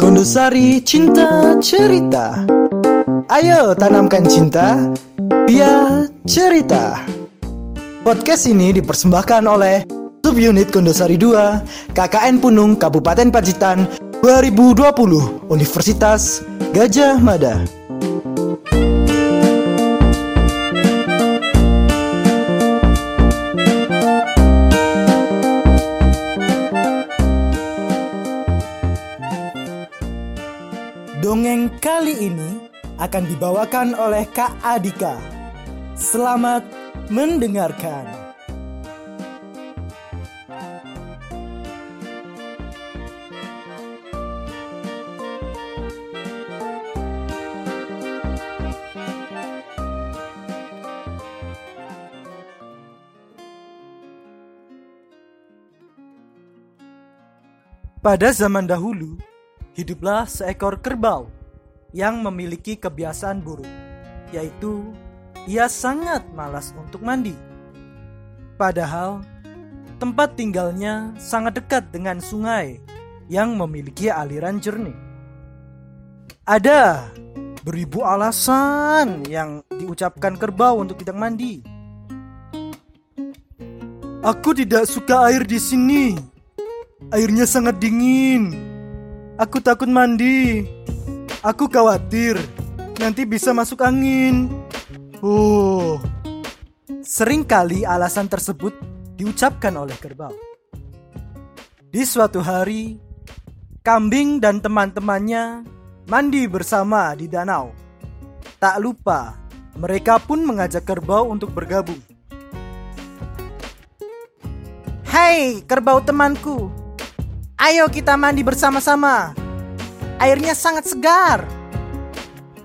Kondosari Cinta Cerita. Ayo tanamkan cinta Via cerita. Podcast ini dipersembahkan oleh Subunit Kondosari 2 KKN Punung Kabupaten Pacitan 2020 Universitas Gajah Mada Dongeng kali ini akan dibawakan oleh Kak Adika. Selamat mendengarkan. Pada zaman dahulu, hiduplah seekor kerbau yang memiliki kebiasaan buruk, yaitu ia sangat malas untuk mandi. Padahal tempat tinggalnya sangat dekat dengan sungai yang memiliki aliran jernih. Ada beribu alasan yang diucapkan kerbau untuk tidak mandi. Aku tidak suka air di sini. Airnya sangat dingin. Aku takut mandi. Aku khawatir nanti bisa masuk angin. Oh. Seringkali alasan tersebut diucapkan oleh kerbau. Di suatu hari, kambing dan teman-temannya mandi bersama di danau. Tak lupa, mereka pun mengajak kerbau untuk bergabung. Hei, kerbau temanku, Ayo kita mandi bersama-sama. Airnya sangat segar.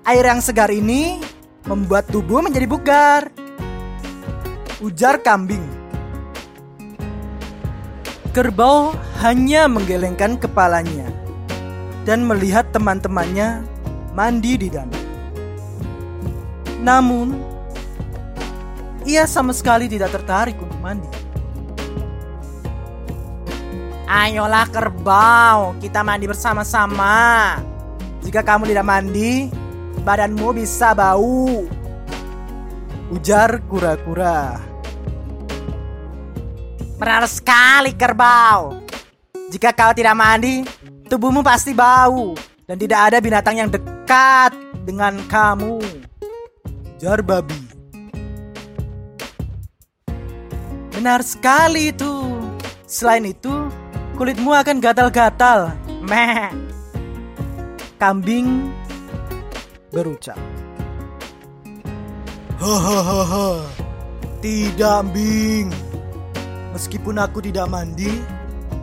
Air yang segar ini membuat tubuh menjadi bugar. Ujar kambing. Kerbau hanya menggelengkan kepalanya dan melihat teman-temannya mandi di danau. Namun, ia sama sekali tidak tertarik untuk mandi. Ayolah kerbau, kita mandi bersama-sama. Jika kamu tidak mandi, badanmu bisa bau. Ujar kura-kura. Benar sekali kerbau. Jika kau tidak mandi, tubuhmu pasti bau. Dan tidak ada binatang yang dekat dengan kamu. Ujar babi. Benar sekali itu. Selain itu, kulitmu akan gatal-gatal. Meh. Kambing berucap. Hahaha. Tidak, Bing. Meskipun aku tidak mandi,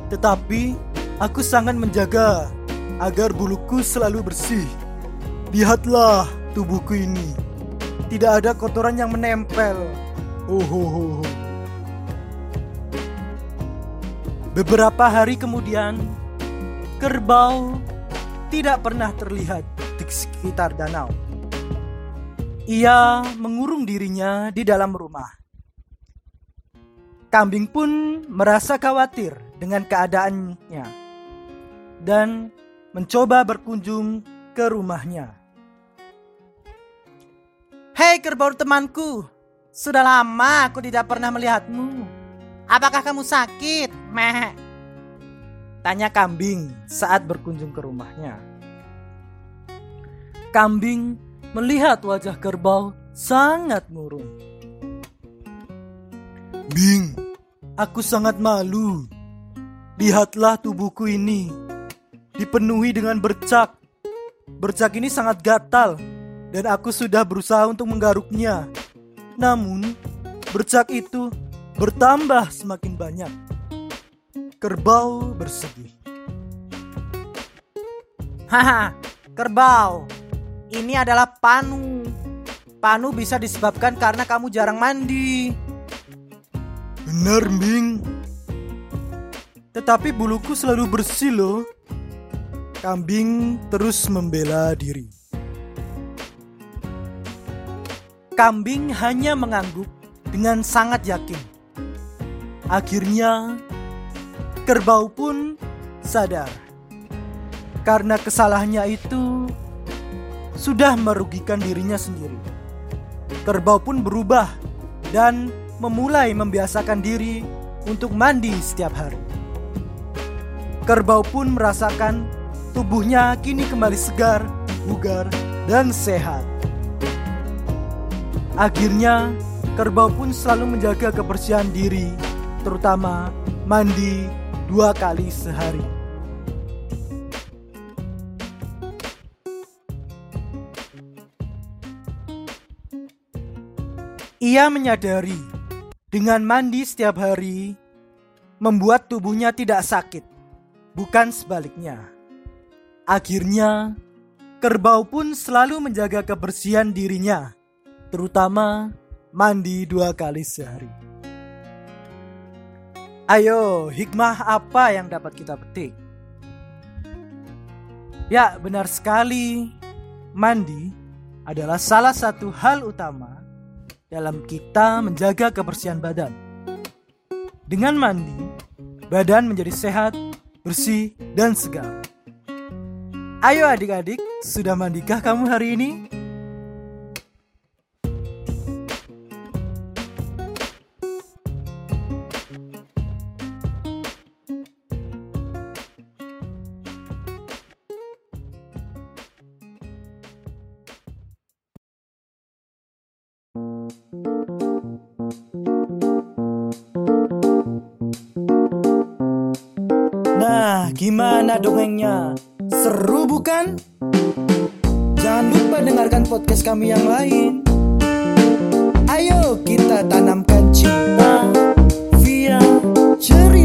tetapi aku sangat menjaga agar buluku selalu bersih. Lihatlah tubuhku ini. Tidak ada kotoran yang menempel. Oh, oh, oh, oh. Beberapa hari kemudian, kerbau tidak pernah terlihat di sekitar danau. Ia mengurung dirinya di dalam rumah. Kambing pun merasa khawatir dengan keadaannya dan mencoba berkunjung ke rumahnya. Hei kerbau temanku, sudah lama aku tidak pernah melihatmu. Apakah kamu sakit? Meh. Tanya kambing saat berkunjung ke rumahnya. Kambing melihat wajah kerbau sangat murung. Bing, aku sangat malu. Lihatlah tubuhku ini. Dipenuhi dengan bercak. Bercak ini sangat gatal dan aku sudah berusaha untuk menggaruknya. Namun, bercak itu bertambah semakin banyak. Kerbau bersedih. Haha, kerbau. Ini adalah panu. Panu bisa disebabkan karena kamu jarang mandi. Benar, Bing. Tetapi buluku selalu bersih loh. Kambing terus membela diri. Kambing hanya mengangguk dengan sangat yakin. Akhirnya, kerbau pun sadar karena kesalahannya itu sudah merugikan dirinya sendiri. Kerbau pun berubah dan memulai membiasakan diri untuk mandi setiap hari. Kerbau pun merasakan tubuhnya kini kembali segar, bugar, dan sehat. Akhirnya, kerbau pun selalu menjaga kebersihan diri, terutama mandi dua kali sehari. Ia menyadari dengan mandi setiap hari membuat tubuhnya tidak sakit, bukan sebaliknya. Akhirnya, kerbau pun selalu menjaga kebersihan dirinya, terutama mandi dua kali sehari. Ayo, hikmah apa yang dapat kita petik? Ya, benar sekali. Mandi adalah salah satu hal utama dalam kita menjaga kebersihan badan. Dengan mandi, badan menjadi sehat, bersih, dan segar. Ayo adik-adik, sudah mandikah kamu hari ini? Nah, gimana dongengnya? Seru bukan? Jangan lupa dengarkan podcast kami yang lain. Ayo kita tanamkan cinta via cerita.